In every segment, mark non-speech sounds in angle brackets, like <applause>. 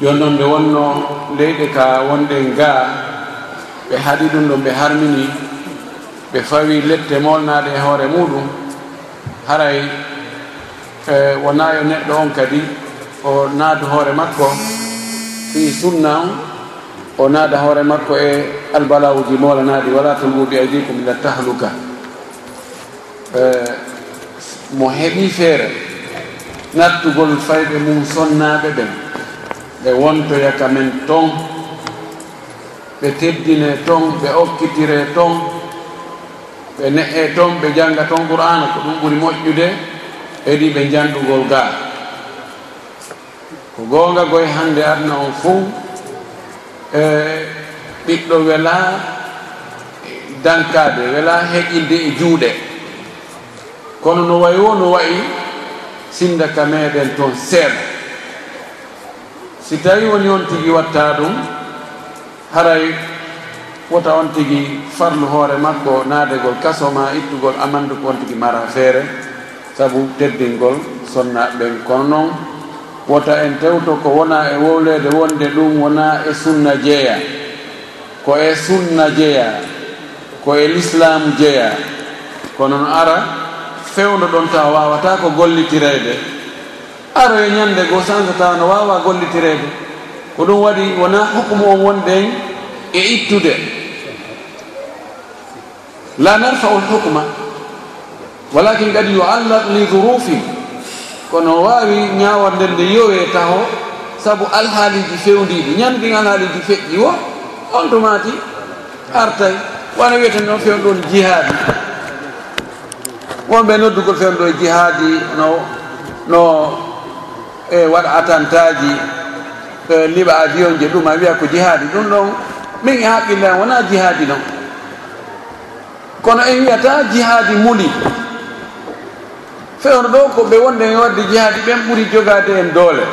joni noon ɓe wonno leyɗe ka wonɗen ga ɓe haɗi ɗum ɗon ɓe harmini ɓe fawi lette molnaɗe e hoore muɗum. Haray e, wona yo neɗɗo on kadi o naadu hoore makko fi sunna on o naada hoore makko e albalawuji molanaɗi wala tulbu bi aidikum ila tahluka. E, mo heeɓi feere nattugol fayɓe mum sonnaɓe ɓen. ɓe wontoyata men ton ɓe teddine ton ɓe okkitire ton ɓe ne'e ton ɓe janga ton qur'ana ko ɗum ɓuri moƴƴude eɗi ɓe janɗugol ga ko gonga goye hande adna on fuu e ɓiɗɗo wela dankade wela heƴinde e juuɗe. Kono no wayi wo no wayi sindaka meɗen toon seeɗa. si tawi woni on tigi watta ɗum haray wota on tigi farlu hoore makko naadegol kasoma ittugol amandu ko on tigi mara feere. Sabu teddingol sonnaɓen kono noon wota en tewto ko wona e wowlede wonde ɗum wona e sunna jeeya. Ko e sunna jeeya ko e l'islam jeeya. Kono no ara fewndo ɗon taw wawata ko gollitirede aro e ñande goo sansata no wawa gollitireede. Ko ɗum waɗi wona hukmu on wonde e ittude. La narfau lhukma walakin kadi yuallaq li durufin kono wawi ñawor nden nde yowe taho saabu alhaaliji fewdiɗi ñandin alhaaliji feƴƴi wo on tumati artay. Wona wiyeten noon fewn ɗon jihaadi. Wonɓe noddugol fewn ɗo e jihaadi no no e waɗa attantaji e liɓa avion je ɗum a wiya ko jihaadi ɗum ɗon min e haqqille an wona jihaadi ɗon. Kono en wiyata jihaadi muli. Fewno ɗo ko ɓe wonde e wadde jihaadi ɓen ɓuuri jogade en doole.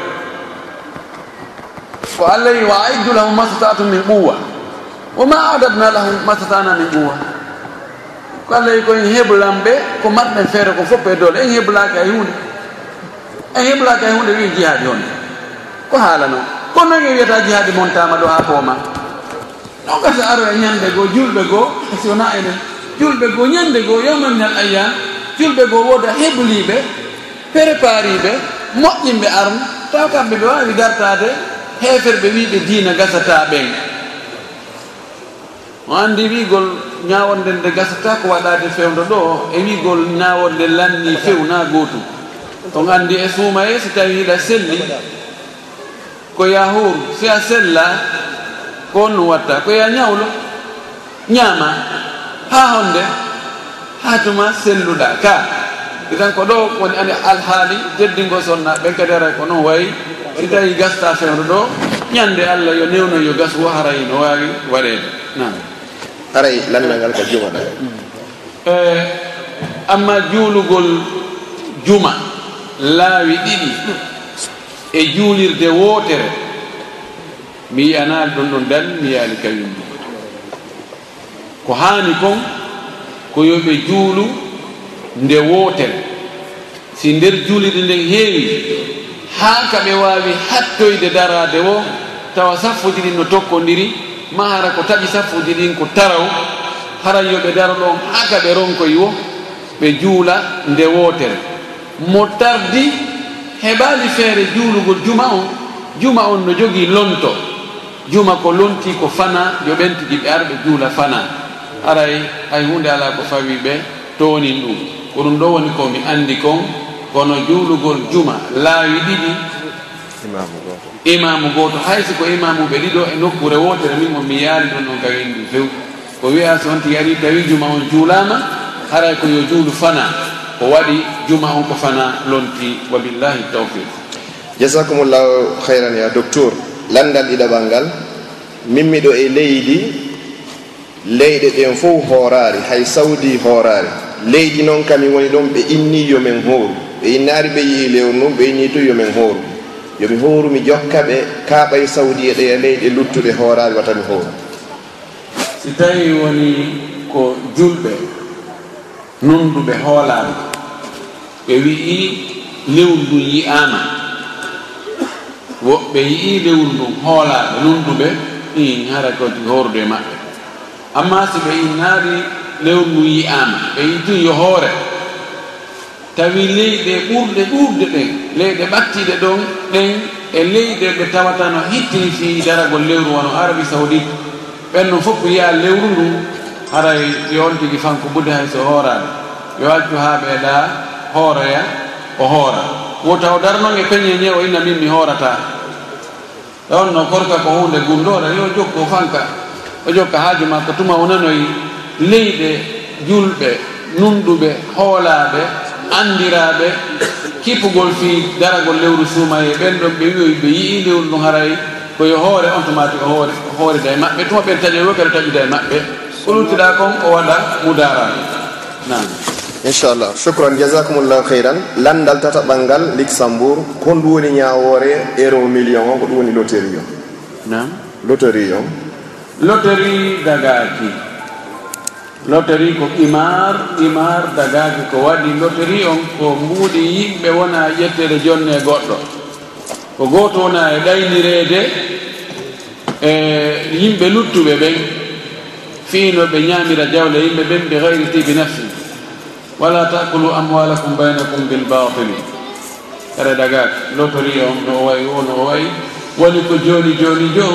Ko allah wi wa aiddu lahum masatatu min ɓuwa woma adabna lahum masatana min ɓuwa ko allah wi koyen heblanɓe ko matɓen feere ko fof e doole. En heblaki hay hunde a heblaka e hunde wi jihaadi on. Ko haala noon kono noon e wiyata jihaadi montama ɗo ha pooma non kadi aro e ñande goo julɓe goo e si wona ene julɓe goo ñande goo yawma min al julɓe goo wooda hebliɓe prépariɓe moƴƴinɓe arme taw kamɓe ɓe wawi gartade heferɓe wiɓe diina gasata ɓen o andi wigol ñawonde nde gasata ko waɗade fewdo ɗo e wigol ñawonde lanni few na gotum on anndi e suumaye so tawi hiɗa selli ko yahuru si a sella ko on ɗum watta ko ya ñawlo ñaama haa honde haa tuma selluɗa ka itan ko ɗo woni andi alhaali jeddingo sonna ɓe kadara ko noon wayi si tawi gasta fewre ɗo ñande allah yo newno yo gas wo haray no wawi waɗede nan aray lamnalngal ko jumaɗa e eh, amma juulugol juma. laawi ɗiɗi e juulirde wootere. Mi yiyanaali ɗon ɗon dan mi yaali kañum ɗum ko haani kon ko yo ɓe juulu nde wootere. Si nder juulirde nden heewi haa ka ɓe waawi hattoyde daraade o tawa sappoji ɗin no tokkondiri ma hara ko taɓi sappoji ɗin ko taraw haran yo ɓe dara ɗon haa ka ɓe ronkoyi wo ɓe juula nde wootere. mo tardi heɓaali feere juulugol juma on juma on no jogii lonto. Juma ko lonti ko fana yo ɓentidi ɓe arɓe juula fana. Aray hay hunde ala ko fawi ɓe toonin ɗum. Ko ɗum ɗo woni ko mi anndi kon kono juulugol juma laawi ɗiɗi. Imamu gooto. Haysi ko imamuɓe ɗiɗo e nokkure wootere min mo mi yaali ɗon ɗon kawin ɗum few. Ko wiya so on tigi ari tawi juma on juulama haray ko yo juulu fana. ko waɗi juma on ko fana lonti wabillahi tawfiq. Jasakumullahu hayran ya docteur. Landal ɗiɗaɓal ngal mimmiɗo e leydi leyɗe ɗen fof hoorari hay sawdi hoorari. Leydi noon kami woni ɗon ɓe inni yomin hooru. Ɓe innari ɓe yii lewru noon ɓe inni to yomin hooru. Yomi hooru mi jokka ɓe kaaɓa sawdi e ɗe e leyɗe luttuɓe hoorari watami hooru. Si tawi woni ko julɓe nonnduɓe hoolaaɓe ɓe wi'i lewru ndun yi'aama. Woɓɓe yi'i lewru ndun hoolaaɓe nunduɓe ɗin hara koti hoorude maɓɓe. Amma si ɓe innaari lewru ndun yi'aama ɓe intin yo hoore. Tawi leyɗe ɓurɗe ɗuurde ɗen leyɗe ɓattiɗe ɗon ɗen e leyɗe ɓe tawatano hittini fi daragol lewru wono arabi saudite. Ɓen noon fof yiya lewru ndun haray yo on tigi fanko budde hay so hoorani yo accu haa ɓeeɗa hooroya o hoora wota o darnoge peñe ñe o inna min mi hoorata on no korka ko hunde gumɗoɗa yo jokko fanka. O jokka haaju makko tuma o nanoyi leyɗe julɓe numɗuɓe hoolaaɓe anndiraaɓe kippugol fii daragol lewru suumaye. Ɓen ɗon ɓe wiyoy ɓe yii lewru ndu haray koyo hoore on tumati o hoore hoorida e maɓɓe. Tuma ɓen taƴe wo kadi taƴida e maɓɓe. ɓolutida kon o waɗa mudarade nam inchallah. Chukran jasakumllahu heyran landal tata ɓanngal luxembourg. Kon ɗum woni ñawore euro million o ko ɗum woni loterie o. Nam loterie o. Loterie dagaki loterie ko qimar qimar dagaki ko waɗi loterie on ko mbuuɗi yimɓe wona ƴettere jonne goɗɗo. Ko goto wona e ɗaynirede e yimɓe luttuɓe ɓen fiilo ɓe ñaamira jawle yimɓe ɓen bi gayri tibi nafsi wala takulu amwalakum baynakum bilbatili kare dagak lotori on ɗo wayi ono o wayi woni ko joni joni jo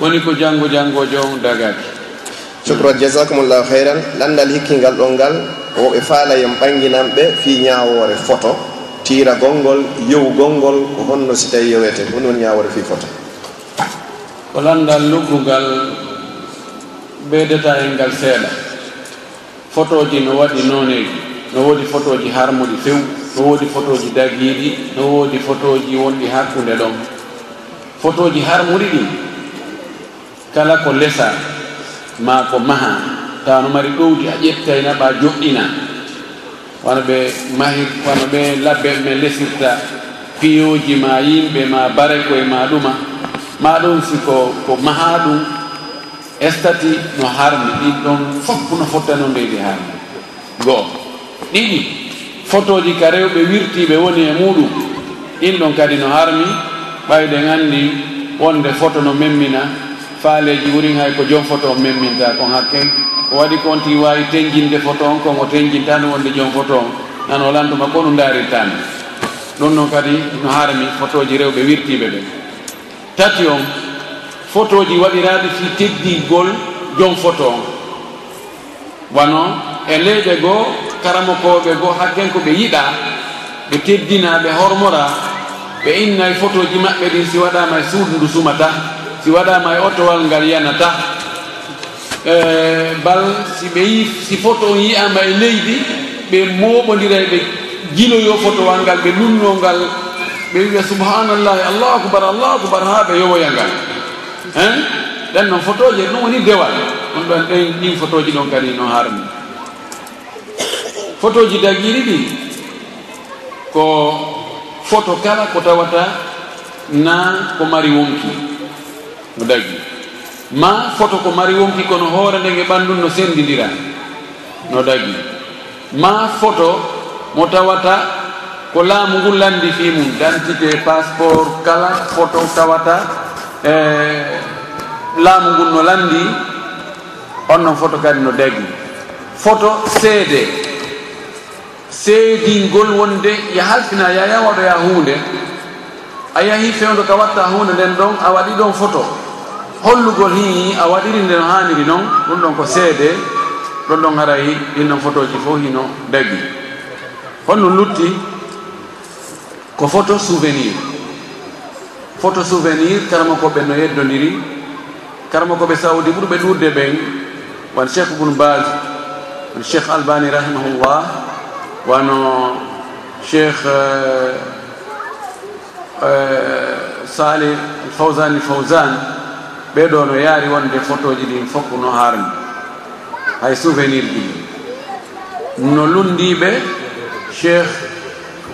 woni ko janngo janngo jo dagaki cukro jasakumllahu hayran landal hikkingal ɗon ngal woɓe faala yen ɓanginan ɓe fi ñawore photo tira gonngol yewu gonngol ko honno si tawi yewete ɗum woni ñawoore fi photo ko landal luɓɓungal ɓe détail e ngal seeɗa. Photo ji no waɗi nooneji no woodi photo ji harmuɗi few no woodi photo ji dagiiɗi no woodi photo ji wonɗi hakkunde ɗon. Photo ji harmuɗi ɗi kala ko lesa ma ko maha. Tawa no mari ɗowdi a ƴettayna ɓa joɗɗina wano ɓe mahi wano ɓe labbe ɓe lesirta piyoji ma yimɓe ma bare koye ma ɗuma. Ma ɗum siko ko maha ɗum estati no harmi ɗin ɗon fof no fottano ndeydi harmi goo ɗiɗi fotoji ka rewɓe wirtiɓe woni e muɗum ɗin ɗon kadi no harmi ɓayɗen anndi wonde foto no memmina faaleji wurin hay ko joom foto on memminta kon hakke ko waɗi ko on tigi wawi tenjinde foto on kon o tenjintano wonde joom foto on nan o landuma ko ɗum darirtani ɗum noon kadi no harmi fotoji rewɓe wirtiɓe ɓe tati on. photo ji waɗiraaɗi fi teddigol jom photo on wano e leyɗe goo karamokoɓe goo hakken ko ɓe yiɗa ɓe teddina ɓe hormora ɓe innay photo ji maɓɓe ɗin si waɗama e suudu ndu sumata si waɗama e otowal ngal yanata. E bal si ɓe yi si photo on yiyama e leydi ɓe moɓodira ɓe jiloyo photowal ngal ɓe lumno ngal ɓe wiya subhanallahi allahu akbar allahu akbar ha ɓe yowoya ngal. ɗen noon photo ji ɗum woni dewal. On ɗon ɗen ɗin photo ji ɗon kadi no harmi. Photo ji dagiri ɗi ko photo kala ko tawata na ko mari wonki no dagi ma photo ko mari wonki kono hoore ndege ɓanndun no sendidira no dagi ma photo mo tawata ko laamu ngu landi fi mum. Dentité passeport kala photo tawata e eh, laamu ngun no lamdi on noon foto kadi no daggi foto seede. Seedingol wonde ya halfina yaya waɗoya huunde. A yahi fewdo ka watta hunde nden ɗon a waɗi ɗon foto hollugol hi a waɗiri nde no haniri noon ɗum ɗon ko seede. Ɗon ɗon haray photo ji fof hino daggi honno lutti ko photo souvenir. Photo souvenir karama koɓe no yeddodiri karma koɓe saudi ɓurɓe ɗurde ɓen wan cheikh bune bas won cheikh albani rahimahullah wano cheikh eh, eh, sali fawsani fawsan ɓeɗo no yaari wonde photo ji ɗin fokku no harmi hay souvenir ɗi no lundiɓe cheikh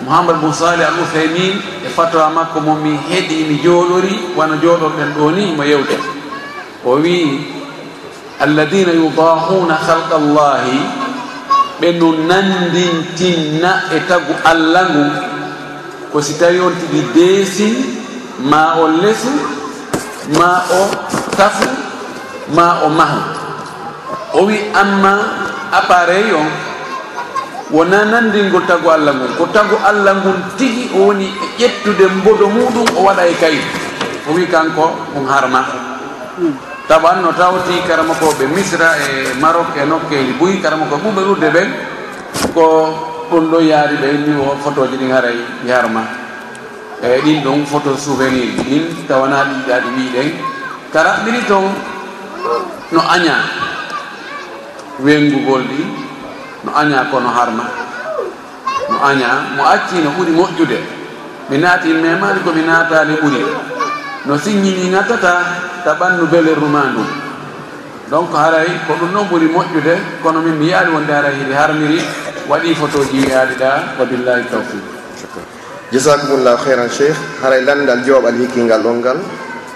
mouhamadou bun sali al outhaymin e fatowa makko momi heeɗi mi jooɗori wano jooɗorɗen ɗo ni mo yewte o wi alladina yudahuna halqa llahi ɓe no nandintinna e tagu allah ngu. Ko si tawi on tigi deesin ma o lesu ma o tafu ma o mahu. O wi amma appareil on wona nandingol tagu allah ngun ko tagu allah ngun tigi o woni e ƴettude mbodo muɗum o waɗa e kayi o wi kanko on harma. Hmm. taban no tawti karama koɓe misra e marok e nokkeji buy karama ko ɓuɓe ɗurde ɓen ko ɗum ɗo yaari ɓe ni o photo ji ɗin haray yarma eyi ɗin ɗon photo souvenir ji ɗin tawana ɗiɗaɗi wiɗen kara ɗiɗi ton no aña wengugol ɗi no aña kono harma. No aña mo acci no ɓuuri moƴƴude. Mi naati memaani komi naataani ɓuuri no siññini nattata ta ɓannu belerru ma ndu. Donc haray ko ɗum noon ɓuri moƴƴude kono min mi yaali wonde haray hiɗi harmiri waɗi photo ji yiyaaɗi ɗa wabillahi tawfiq. Jasakumullahu heyran cheikh. Haray landal jooɓal hikkingal ɗon ngal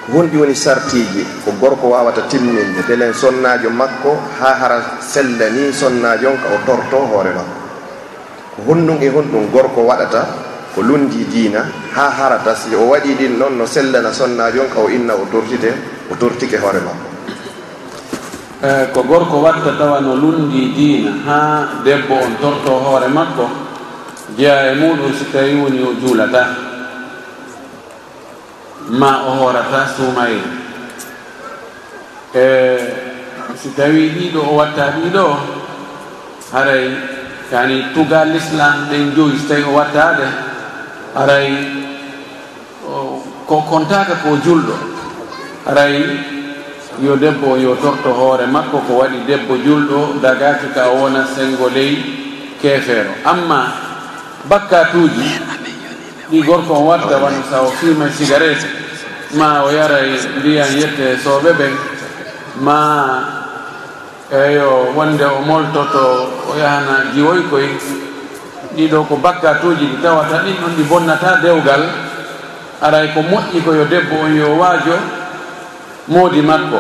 ko honɗi woni sartiji ko gorko wawata timminde belen sonnajo makko ha hara sella ni sonnajon ka o torto hoore makko. Ko honɗum e honɗum gorko waɗata ko lundi diina ha harata si o waɗi ɗin noon no sellana sonnaji on ka o inna o tortite o tortike hoore makko. Eh, ko gorko watta tawa no lundi diina ha debbo on torto hoore makko jeeya e muɗum so tawi woni o juulata. Ma o hoorata suumayre e eh, si tawi ɗiɗo o watta ɗiɗo haray yani tugal l'islam ɗen joyi so tawi o wattade aray ko kontaka ko julɗo. Aray yo debbo yo torto hoore makko ko waɗi debbo julɗo dagaki ka wona sengo ley keefeero. Amma bakkatuji ɗi gorko on watta wano sa o fima cigarette ma o yaray ndiyan yette sooɓe ɓen ma eyo wonde o moltoto o yahana jiwoy koye ɗiɗo ko bakkatuji ɗi tawata ɗin ɗon ɗi bonnata dewgal. Aray ko moƴƴi ko yo debbo on yo waajo moodi makko.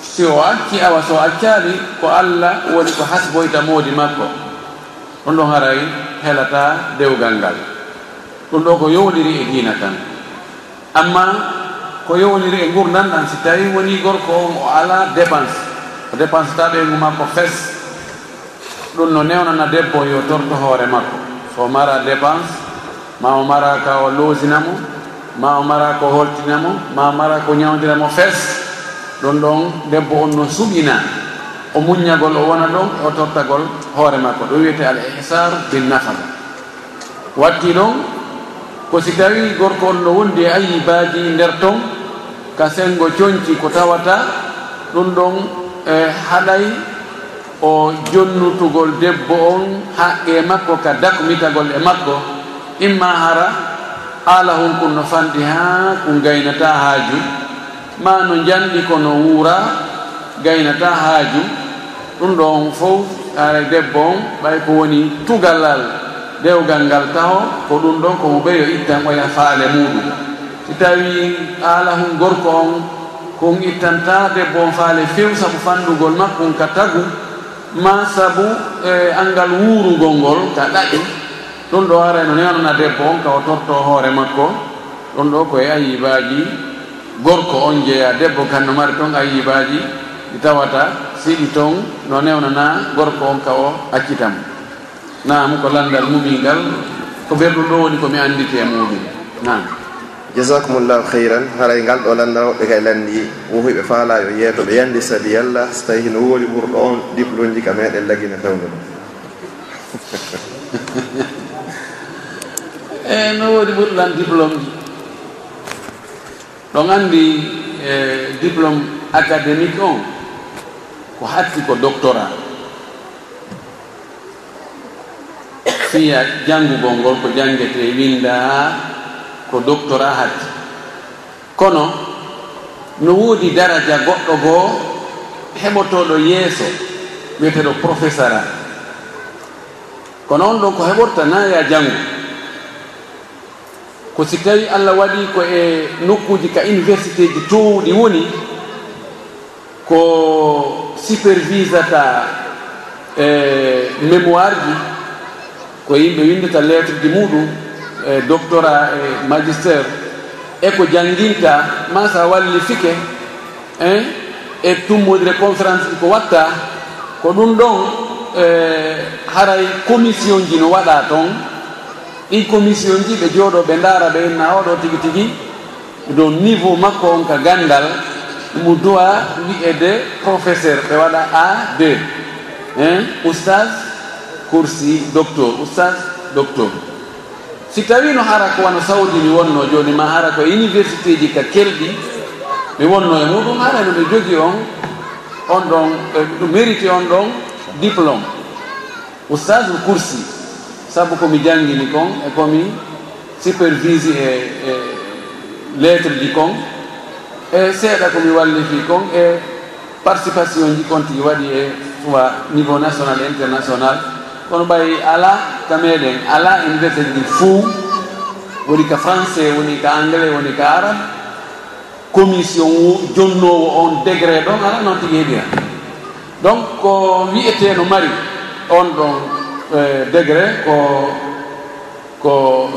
Si o acci awa so accali ko allah woni ko hasboyta moodi makko. Ɗon ɗon haray helata dewgal ngal. Ɗum ɗo ko yowniri e diina tan. Amma ko yowniri e gurdam ɗan si tawi woni gorko on o ala dépense. O dépense taɗoyngu e makko fes. ɗum no newnana debbo yo torto hoore makko. So mara dépense ma o mara ka o loosinamo ma o mara ko holtinamo ma mara ko ñawdiramo fes ɗum ɗon debbo on no suɓina. O muññagol o wona ɗon o tortagol hoore makko. Ɗum wiyete al ihsar bin nafaka watti ɗon ko si tawi gorko on no wondi e ayi baaji nder ton ka sengo coñci ko tawata ɗum ɗon e haɗay o jonnutugol debbo on haqqe makko ka dakmitagol e makko imma hara haala hunkun no fanɗi ha kun gaynata haaju. Ma no janɗi ko no wuura gaynata haaju. Ɗum ɗo on fof ara debbo on ɓay ko woni tugalal dewgal ngal taho ko ɗum ɗon ko mo ɓeyo ittan oya faale muɗum. Si tawi haala hun gorko on kon ittanta debbo on faale few ko fanɗugol makko ka tagu ma sabu e eh, angal wuurugol ngol ka ɗaɗi. Ɗum ɗo harayno ni anana debbo on ka o torto hoore makko. Ɗum ɗo koye ayibaji gorko on jeeya. Debbo kanno mari toon ayibaji ɗi tawata siɗi toon no newnana gorko on ka o accitamo nam ko landal mumingal. Ko belɗum ɗo woni komi andite e muɗum nam jasakumullahu heyran haray ngal ɗo lanndanoɓe kay lanndi wohoyɓe faalayo yeetoɓe yandi sabi yalla. So tawi hino wooli ɓurɗo on diplôme ji ka meɗen lagina tawde ɗo <laughs> eyi eh, no woodi ɓurɗan diplôme. Ji ɗon anndi e diplôme académique on ko hatti ko doctorat. Fiya janngugol ngol ko janngete winda ko doctora hatti kono no woodi daraja goɗɗo goo heɓotoɗo yeeso wiyeteɗo professeur a. Kono on ɗon ko heɓorta naya janngo. Ko si tawi allah waɗi ko e nokkuji ka université ji towɗi woni ko supervisata e mémoire ji ko yimɓe windata lettre di muɗum e doctorat e magistére eko jangguinta ma sa walli fike hein e tummodire conférence ko watta ko ɗum ɗon e, haray commission ji no waɗa toon. Ɗi commission ji ɓe jooɗo ɓe ndaara ɓe na oɗo tigi tigi. Do niveau makko on ka gandal mo dowa wi'ede professeur ɓe waɗa a deux. Hein oustage coursi docteur oustage docteur. si tawi no hara ko wano sawdi mi wonno joni ma hara ko e université ji ka kelɗi mi wonno e muɗum hara no ɓe jogi on on ɗon e ɗum mérité on ɗon diplôme. Oustage coursi saabu komi janngini kon e komi supervise e e lettre ji kon e seeɗa komi wallifi kon e participation ji konti waɗi e soit niveau national et international. kono ɓay ala ka meɗen ala ene wiyeten ɗi fuu woni ka français woni ka anglais woni ka arabe. Commission jonnowo on degré ɗon ala noon tigi heeɗira donc ko wiyete no mari on ɗon e, degré ko ko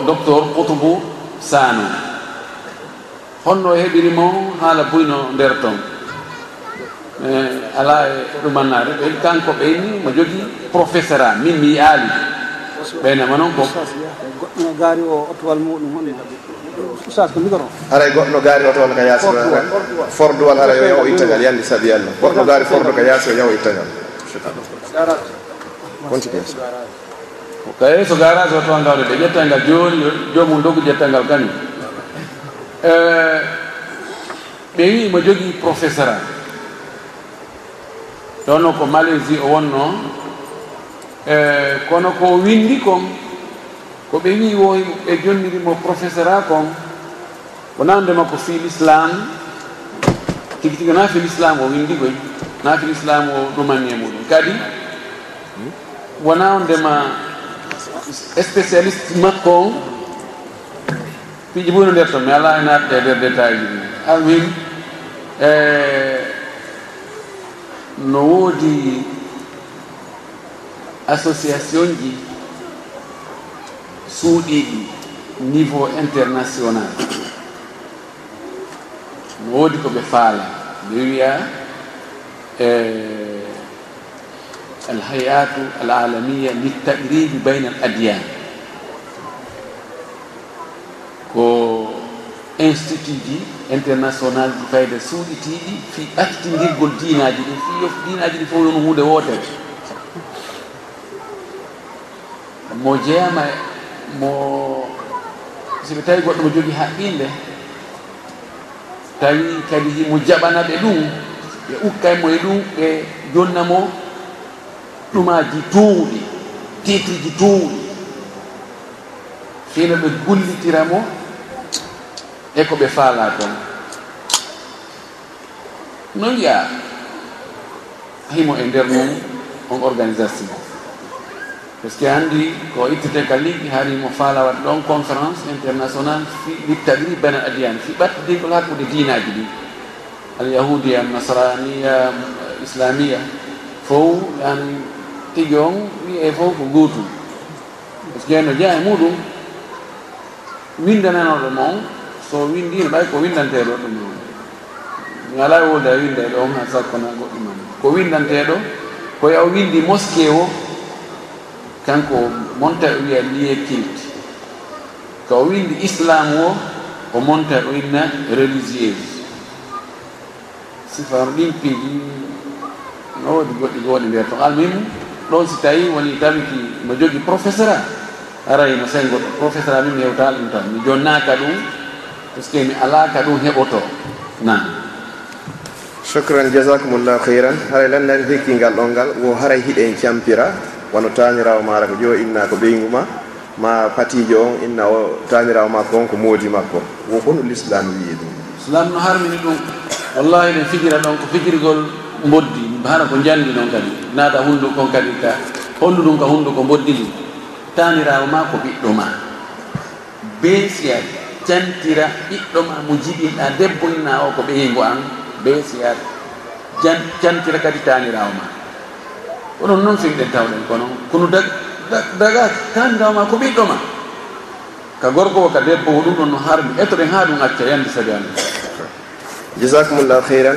docteur koutoubou sano honno heɓirimo haala buyno nder ton Eh, ala e ɗumannade ɓen kanko ɓeyni mo jogui professeur a min mi yaali ɓeynama noon ko goɗɗo gaari o otowal muɗum usas ko micro. Haray goɗɗo gaari otowal ka yaasi forduwal haray yo yaw ittagal yalli saabi allah goɗɗo gaari fordo ka yaasi o yaw ittagal. Continue kaye so garage o toon gawde ɓe ƴettangal joni jomum dogu ƴettangal kañum. Eh, ɓe wi mo jogui professeur a ɗon ko malaisie o wonno e kono ko windi kon ko ɓe wi wo ɓe jonnirimo professeur a kon wona ndema ko fi l'islam tigi tigi na fi l'islam o windi koy na fi l'islam o ɗumanni e muɗum. Kadi wona ndema spécialiste makko on piiji ɓuri nder toon mi ala e natɗe e nder détail ji ɗi. Almuhim e no woodi association ji suuɗiiɗi niveau international. No woodi ko ɓe faala. Ɓe wiya e alhayatu al alamiya littaqribi al adiyan ko institut ji international ji fayde suuɗitiiɗi fi ɓattindirgol diinaaji ɗi. Fi yof diinaaji ɗi fof yono hunde wootere mo jeyama e- mo so ɓe tawi goɗɗo mo jogii haqqinde tawi kadi mo jaɓana ɓe ɗum ɓe ukkay mo e ɗum ɓe jonna mo ɗumaaji tuuɗi titriji tuuɗi. Fiino ɓe gullitira mo e ko ɓe faala toon. No yaa himo e nder mum on organisation par ce que anndi ko ittete ka ligue harimo faala wat ɗon conférence international fi littaɗiri bana adiyane fi ɓattidingol hakkude diinaji ɗi. Alyahudia nasrania islamia fof an tigi on wiye fof ko gootum. Par ce que no jeya e muɗum windananoɗo moon so windino ɓay ko windanteɗo ɗum ɗo. Ngala woda windaɗo on ha sakkona goɗɗum ko windanteɗo koye o windi moske o kanko monta o wiya liye kilti ko o windi islam o o monta o inna religieuse. Sifano ɗin piiji no woodi goɗɗi goɗi to almim ɗon si tawi woni tamki mo jogui professeur a arayno sen goɗɗo professeur a min mi hewtala ɗum tan. Mi jonnaka ɗum puisque mi ala ka ɗum heɓoto nan sukran jasakumullahu heyran haray landani hekkingal ɗon ngal wo haray hiɗe en campira. Wono tanirawo mara ko jo inna ko ɓeygu ma. Ma patijo on inna o tanirawo makko on ko moodi makko wo hono l'islam wiye ɗum? Islam no harmini ɗum. Wallahi ɗen fijira ɗon ko fijirgol mboddi hana ko jandi noon kadi. Naata hundu kon kadi ka hollu ɗum ka hundu ko mboddini tanirawo ma ko ɓiɗɗo ma. Be siyaji jantira ɓiɗɗo ma mo jiɗinɗa debbo inna o ko ɓeyingo an be siyade jantira kadi tanirawo ma. Onon noon fimɗen tawɗen kono. Kono daga tanirawo ma ko ɓiɗɗo ma. Ka gorko o ka debbo ko ɗum ɗon no harmi etoɗen ha ɗum acca yande sabi allah jasakumllahu heyran